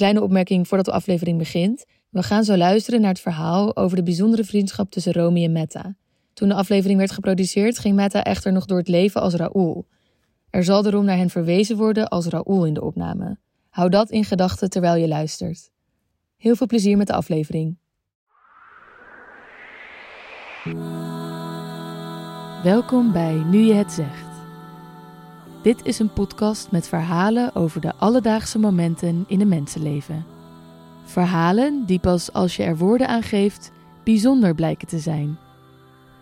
kleine opmerking voordat de aflevering begint. We gaan zo luisteren naar het verhaal over de bijzondere vriendschap tussen Romy en Metta. Toen de aflevering werd geproduceerd, ging Metta echter nog door het leven als Raoul. Er zal daarom naar hen verwezen worden als Raoul in de opname. Hou dat in gedachten terwijl je luistert. Heel veel plezier met de aflevering. Welkom bij Nu je het zegt. Dit is een podcast met verhalen over de alledaagse momenten in een mensenleven. Verhalen die pas als je er woorden aan geeft bijzonder blijken te zijn.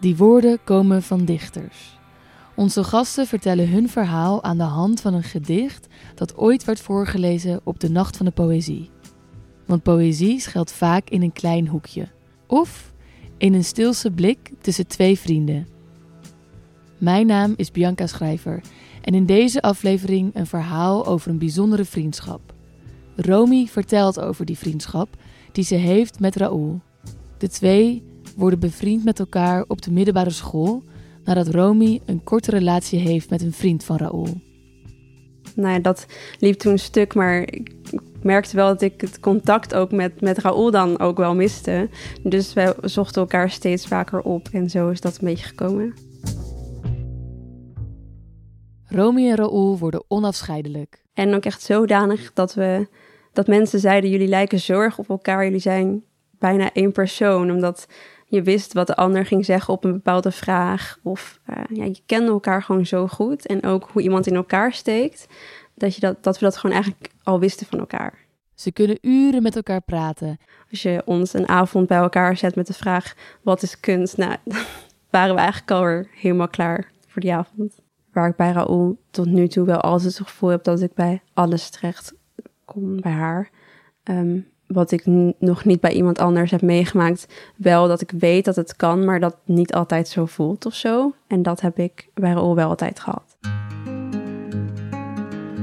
Die woorden komen van dichters. Onze gasten vertellen hun verhaal aan de hand van een gedicht dat ooit werd voorgelezen op de Nacht van de Poëzie. Want poëzie schuilt vaak in een klein hoekje. Of in een stilse blik tussen twee vrienden. Mijn naam is Bianca Schrijver en in deze aflevering een verhaal over een bijzondere vriendschap. Romy vertelt over die vriendschap die ze heeft met Raoul. De twee worden bevriend met elkaar op de middelbare school nadat Romy een korte relatie heeft met een vriend van Raoul. Nou ja, dat liep toen stuk, maar ik merkte wel dat ik het contact ook met, met Raoul dan ook wel miste. Dus we zochten elkaar steeds vaker op en zo is dat een beetje gekomen. Romy en Raoul worden onafscheidelijk. En ook echt zodanig dat we dat mensen zeiden: jullie lijken zorg op elkaar, jullie zijn bijna één persoon, omdat je wist wat de ander ging zeggen op een bepaalde vraag. Of uh, ja, je kende elkaar gewoon zo goed. En ook hoe iemand in elkaar steekt. Dat, je dat, dat we dat gewoon eigenlijk al wisten van elkaar. Ze kunnen uren met elkaar praten. Als je ons een avond bij elkaar zet met de vraag: wat is kunst? Nou, waren we eigenlijk alweer helemaal klaar voor die avond. Waar ik bij Raoul tot nu toe wel altijd het gevoel heb dat ik bij alles terecht kom bij haar. Um, wat ik nog niet bij iemand anders heb meegemaakt. Wel dat ik weet dat het kan, maar dat niet altijd zo voelt of zo. En dat heb ik bij Raoul wel altijd gehad.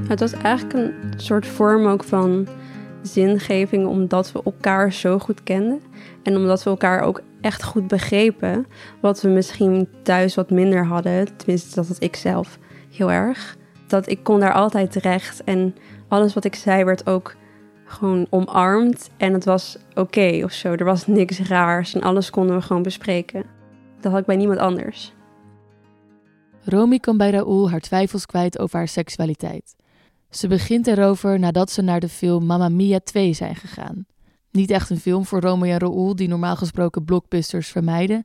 Het was eigenlijk een soort vorm ook van zingeving, omdat we elkaar zo goed kenden. En omdat we elkaar ook echt goed begrepen. Wat we misschien thuis wat minder hadden. Tenminste, dat had ik zelf heel erg. Dat ik kon daar altijd terecht. En alles wat ik zei werd ook gewoon omarmd en het was oké of zo. Er was niks raars en alles konden we gewoon bespreken. Dat had ik bij niemand anders. Romy kan bij Raoul haar twijfels kwijt over haar seksualiteit. Ze begint erover nadat ze naar de film Mamma Mia 2 zijn gegaan. Niet echt een film voor Romy en Raoul, die normaal gesproken blockbusters vermijden,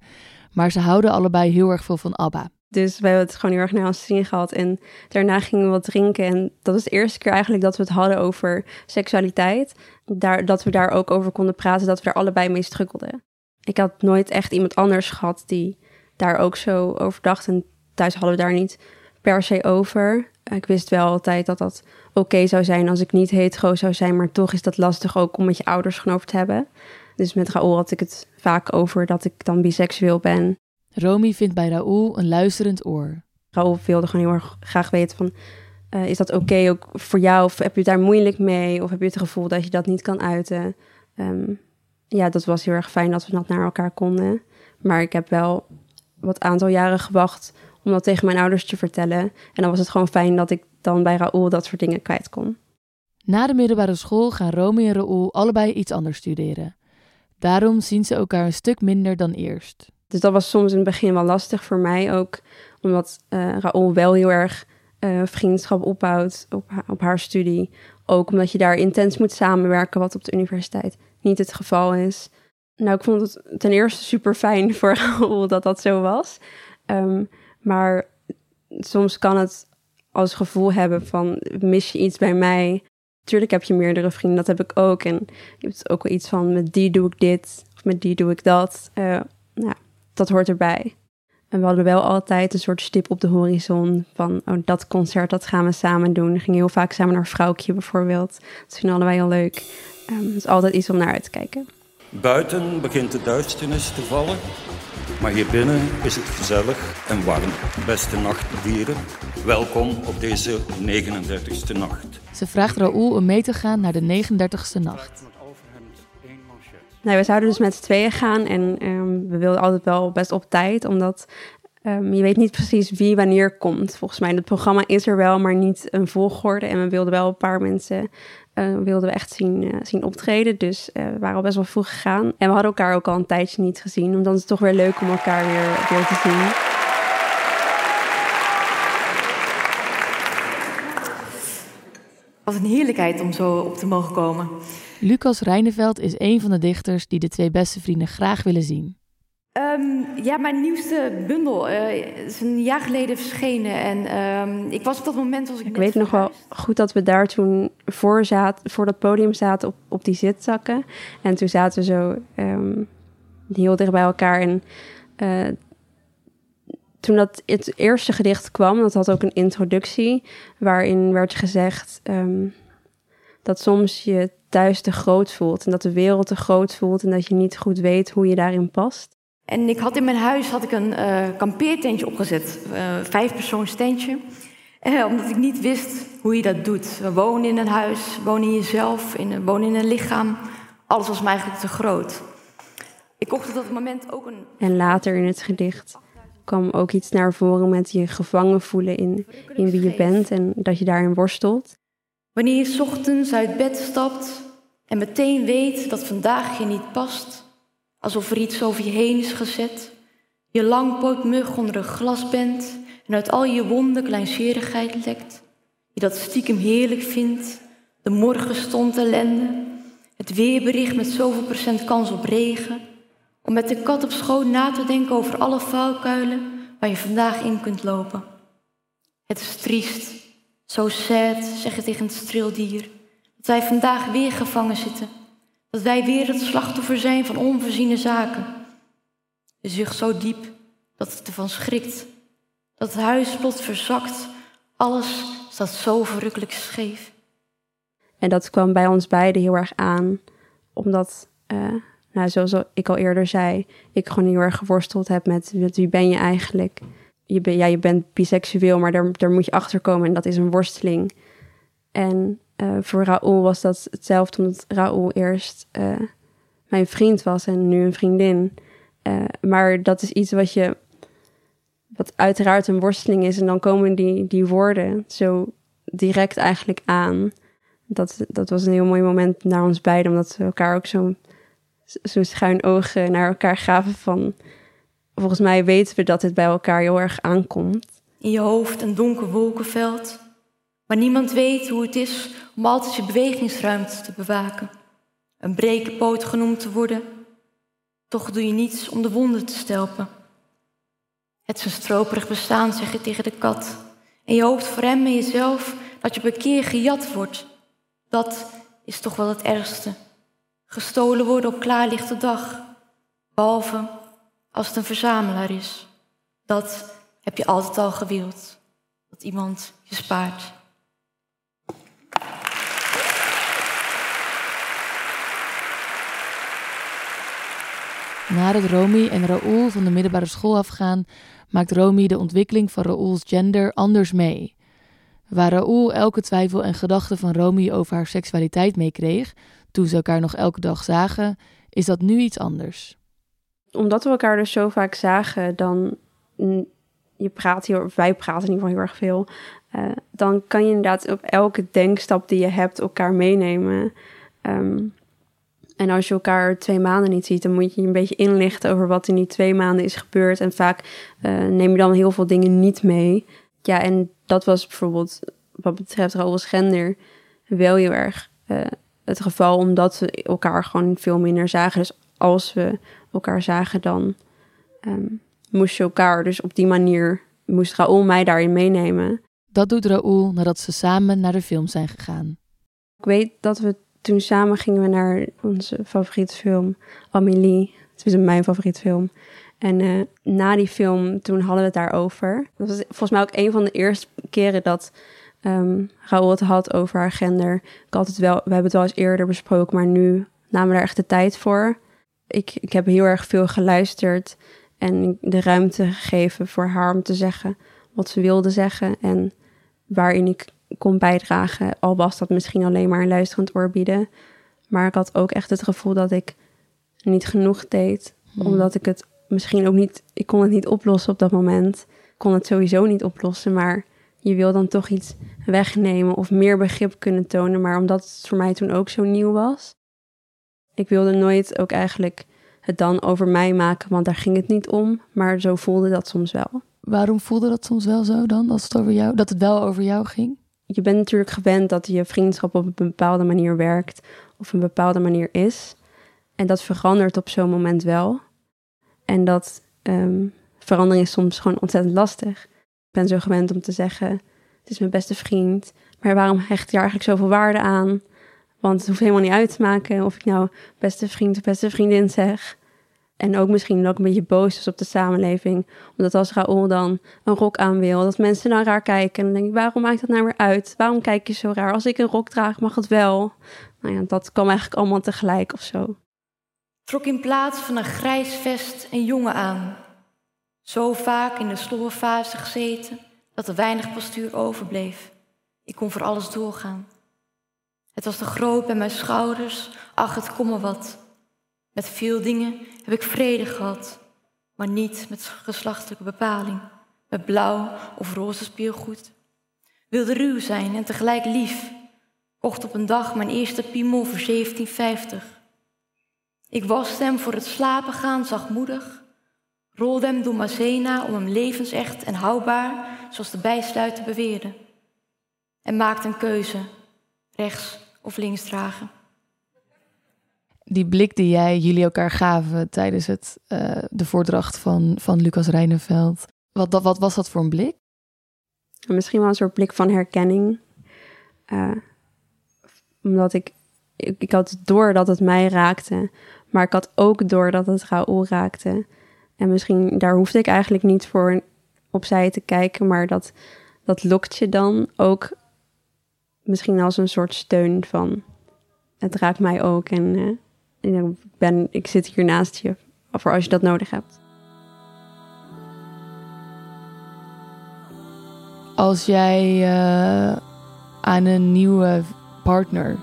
maar ze houden allebei heel erg veel van ABBA. Dus we hebben het gewoon heel erg naar ons zin gehad. En daarna gingen we wat drinken. En dat was de eerste keer eigenlijk dat we het hadden over seksualiteit. Daar, dat we daar ook over konden praten, dat we daar allebei mee strukkelden. Ik had nooit echt iemand anders gehad die daar ook zo over dacht. En thuis hadden we daar niet per se over. Ik wist wel altijd dat dat oké zou zijn als ik niet hetero zou zijn. Maar toch is dat lastig ook om met je ouders gewoon over te hebben. Dus met Raoul had ik het vaak over dat ik dan biseksueel ben. Romy vindt bij Raoul een luisterend oor. Raoul wilde gewoon heel erg graag weten van... Uh, is dat oké ook voor jou? Of heb je het daar moeilijk mee? Of heb je het gevoel dat je dat niet kan uiten? Um, ja, dat was heel erg fijn dat we dat naar elkaar konden. Maar ik heb wel wat aantal jaren gewacht om dat tegen mijn ouders te vertellen. En dan was het gewoon fijn dat ik dan bij Raoul dat soort dingen kwijt kon. Na de middelbare school gaan Romy en Raoul allebei iets anders studeren. Daarom zien ze elkaar een stuk minder dan eerst. Dus dat was soms in het begin wel lastig voor mij ook, omdat uh, Raoul wel heel erg uh, vriendschap opbouwt op, op haar studie. Ook omdat je daar intens moet samenwerken, wat op de universiteit niet het geval is. Nou, ik vond het ten eerste super fijn voor Raoul dat dat zo was. Um, maar soms kan het als gevoel hebben van mis je iets bij mij. Tuurlijk heb je meerdere vrienden, dat heb ik ook. En je hebt ook wel iets van met die doe ik dit of met die doe ik dat. Uh, dat hoort erbij. En we hadden wel altijd een soort stip op de horizon van oh, dat concert, dat gaan we samen doen. We gingen heel vaak samen naar Vrouwtje bijvoorbeeld. Dat vinden allebei heel leuk. Het is altijd iets om naar uit te kijken. Buiten begint de duisternis te vallen, maar hier binnen is het gezellig en warm. Beste nachtdieren, welkom op deze 39ste nacht. Ze vraagt Raoul om mee te gaan naar de 39ste nacht. Nee, we zouden dus met z'n tweeën gaan en um, we wilden altijd wel best op tijd, omdat um, je weet niet precies wie wanneer komt. Volgens mij, het programma is er wel, maar niet een volgorde. En we wilden wel een paar mensen uh, wilden we echt zien, uh, zien optreden. Dus uh, we waren al best wel vroeg gegaan. En we hadden elkaar ook al een tijdje niet gezien. Omdat het toch weer leuk om elkaar weer, weer te zien. Wat een heerlijkheid om zo op te mogen komen. Lucas Reineveld is een van de dichters die de twee beste vrienden graag willen zien. Um, ja, mijn nieuwste bundel uh, is een jaar geleden verschenen. En um, ik was op dat moment... Was ik ik weet nog wel goed dat we daar toen voor, zaten, voor dat podium zaten op, op die zitzakken. En toen zaten we zo um, heel dicht bij elkaar. En uh, toen dat het eerste gedicht kwam, dat had ook een introductie... waarin werd gezegd dat soms je thuis te groot voelt... en dat de wereld te groot voelt... en dat je niet goed weet hoe je daarin past. En ik had in mijn huis had ik een uh, kampeertentje opgezet, uh, vijf persoons tentje. Uh, omdat ik niet wist hoe je dat doet. We wonen in een huis, wonen in jezelf, in, wonen in een lichaam. Alles was me eigenlijk te groot. Ik kocht op dat moment ook een... En later in het gedicht kwam ook iets naar voren met je gevangen voelen in, in wie je bent en dat je daarin worstelt. Wanneer je ochtends uit bed stapt en meteen weet dat vandaag je niet past alsof er iets over je heen is gezet. Je langpootmug onder een glas bent en uit al je wonden kleinserigheid lekt. Je dat stiekem heerlijk vindt, de morgenstond ellende, het weerbericht met zoveel procent kans op regen. Om met de kat op schoot na te denken over alle vuilkuilen waar je vandaag in kunt lopen. Het is triest, zo sad, zeg je tegen het streeldier, dat wij vandaag weer gevangen zitten dat wij weer het slachtoffer zijn van onvoorziene zaken. De zucht zo diep dat het ervan schrikt. Dat het huis plots verzakt. Alles staat zo verrukkelijk scheef. En dat kwam bij ons beiden heel erg aan. Omdat, uh, nou, zoals ik al eerder zei, ik gewoon heel erg geworsteld heb met, met wie ben je eigenlijk. Je, ben, ja, je bent biseksueel, maar daar, daar moet je achter komen en dat is een worsteling. En uh, voor Raoul was dat hetzelfde, omdat Raoul eerst uh, mijn vriend was en nu een vriendin. Uh, maar dat is iets wat je, wat uiteraard een worsteling is. En dan komen die, die woorden zo direct eigenlijk aan. Dat, dat was een heel mooi moment naar ons beiden, omdat we elkaar ook zo'n zo schuin ogen naar elkaar gaven van... Volgens mij weten we dat het bij elkaar heel erg aankomt. In je hoofd een donker wolkenveld maar niemand weet hoe het is om altijd je bewegingsruimte te bewaken. Een brekenpoot genoemd te worden. Toch doe je niets om de wonden te stelpen. Het is een stroperig bestaan, zeg je tegen de kat. En je hoopt voor hem en jezelf dat je op keer gejat wordt. Dat is toch wel het ergste. Gestolen worden op klaarlichte dag. Behalve als het een verzamelaar is. Dat heb je altijd al gewild. Dat iemand je spaart. Nadat Romy en Raoul van de middelbare school afgaan, maakt Romy de ontwikkeling van Raoul's gender anders mee. Waar Raoul elke twijfel en gedachte van Romy over haar seksualiteit meekreeg, toen ze elkaar nog elke dag zagen, is dat nu iets anders. Omdat we elkaar dus zo vaak zagen, dan je praat heel, wij praten in ieder geval heel erg veel, uh, dan kan je inderdaad op elke denkstap die je hebt elkaar meenemen. Um, en als je elkaar twee maanden niet ziet, dan moet je je een beetje inlichten over wat in die twee maanden is gebeurd. En vaak uh, neem je dan heel veel dingen niet mee. Ja, en dat was bijvoorbeeld wat betreft Raoul's gender wel heel erg uh, het geval, omdat we elkaar gewoon veel minder zagen. Dus als we elkaar zagen, dan um, moest je elkaar dus op die manier, moest Raoul mij daarin meenemen. Dat doet Raoul nadat ze samen naar de film zijn gegaan. Ik weet dat we toen samen gingen we naar onze favoriete film, Amélie. Het is mijn favoriete film. En uh, na die film, toen hadden we het daarover. Dat was volgens mij ook een van de eerste keren dat um, Raoul het had over haar gender. Ik wel, we hebben het wel eens eerder besproken, maar nu namen we daar echt de tijd voor. Ik, ik heb heel erg veel geluisterd en de ruimte gegeven voor haar om te zeggen wat ze wilde zeggen. En waarin ik kon bijdragen. Al was dat misschien alleen maar een luisterend oor bieden. Maar ik had ook echt het gevoel dat ik niet genoeg deed. Hmm. Omdat ik het misschien ook niet... Ik kon het niet oplossen op dat moment. Ik kon het sowieso niet oplossen. Maar je wil dan toch iets wegnemen of meer begrip kunnen tonen. Maar omdat het voor mij toen ook zo nieuw was, ik wilde nooit ook eigenlijk het dan over mij maken, want daar ging het niet om. Maar zo voelde dat soms wel. Waarom voelde dat soms wel zo dan, als het over jou, dat het wel over jou ging? Je bent natuurlijk gewend dat je vriendschap op een bepaalde manier werkt of een bepaalde manier is. En dat verandert op zo'n moment wel. En dat um, verandering is soms gewoon ontzettend lastig. Ik ben zo gewend om te zeggen: Het is mijn beste vriend. Maar waarom hecht je eigenlijk zoveel waarde aan? Want het hoeft helemaal niet uit te maken of ik nou beste vriend of beste vriendin zeg. En ook misschien ook een beetje boos is op de samenleving. Omdat als Raoul dan een rok aan wil, dat mensen dan raar kijken. En dan denk ik, waarom maakt dat nou weer uit? Waarom kijk je zo raar? Als ik een rok draag, mag het wel. Nou ja, dat kwam eigenlijk allemaal tegelijk of zo. Trok in plaats van een grijs vest een jongen aan. Zo vaak in de slobberfase gezeten dat er weinig postuur overbleef. Ik kon voor alles doorgaan. Het was te groot bij mijn schouders, ach, het kom maar wat. Met veel dingen heb ik vrede gehad, maar niet met geslachtelijke bepaling, met blauw of roze speelgoed. Wilde ruw zijn en tegelijk lief. Kocht op een dag mijn eerste piemel voor 1750. Ik waste hem voor het slapen gaan zachtmoedig, rolde hem door Mazena om hem levensecht en houdbaar, zoals de bijsluiter beweerde. En maakte een keuze, rechts of links dragen die blik die jij jullie elkaar gaven tijdens het, uh, de voordracht van, van Lucas Reineveld. Wat, wat was dat voor een blik? Misschien wel een soort blik van herkenning. Uh, omdat ik, ik, ik had door dat het mij raakte. Maar ik had ook door dat het Raoul raakte. En misschien daar hoefde ik eigenlijk niet voor opzij te kijken. Maar dat, dat lokt je dan ook misschien als een soort steun van... Het raakt mij ook en uh, ik, ben, ik zit hier naast je voor als je dat nodig hebt. Als jij uh, aan een nieuwe partner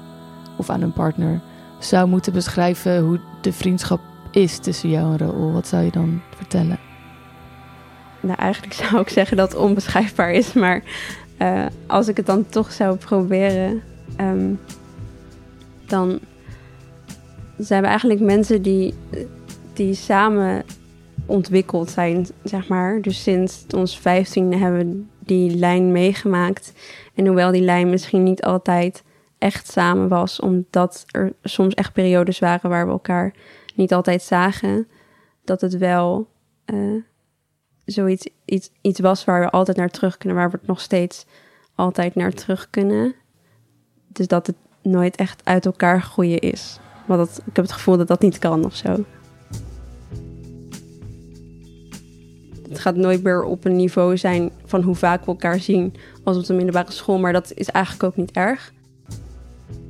of aan een partner zou moeten beschrijven hoe de vriendschap is tussen jou en Raoul, wat zou je dan vertellen? Nou, eigenlijk zou ik zeggen dat het onbeschrijfbaar is, maar uh, als ik het dan toch zou proberen, um, dan zijn we eigenlijk mensen die, die samen ontwikkeld zijn, zeg maar. Dus sinds ons vijftiende hebben we die lijn meegemaakt. En hoewel die lijn misschien niet altijd echt samen was, omdat er soms echt periodes waren waar we elkaar niet altijd zagen, dat het wel uh, zoiets iets, iets was waar we altijd naar terug kunnen, waar we het nog steeds altijd naar terug kunnen. Dus dat het nooit echt uit elkaar groeien is. Maar dat, ik heb het gevoel dat dat niet kan of zo. Het gaat nooit meer op een niveau zijn van hoe vaak we elkaar zien als op de middelbare school. Maar dat is eigenlijk ook niet erg.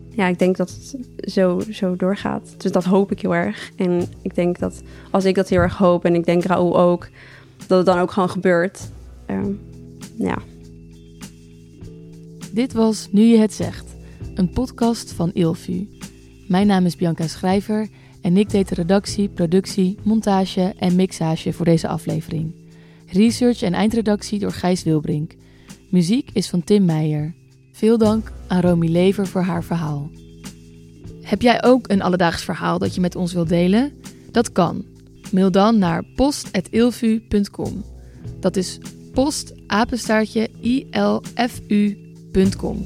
Ja, ik denk dat het zo, zo doorgaat. Dus dat hoop ik heel erg. En ik denk dat als ik dat heel erg hoop en ik denk Raoul ook, dat het dan ook gewoon gebeurt. Uh, ja. Dit was Nu je het zegt, een podcast van Ilvu. Mijn naam is Bianca Schrijver en ik deed de redactie, productie, montage en mixage voor deze aflevering. Research en eindredactie door Gijs Wilbrink. Muziek is van Tim Meijer. Veel dank aan Romy Lever voor haar verhaal. Heb jij ook een alledaags verhaal dat je met ons wilt delen? Dat kan. Mail dan naar post.ilfu.com. Dat is post ilfu.com.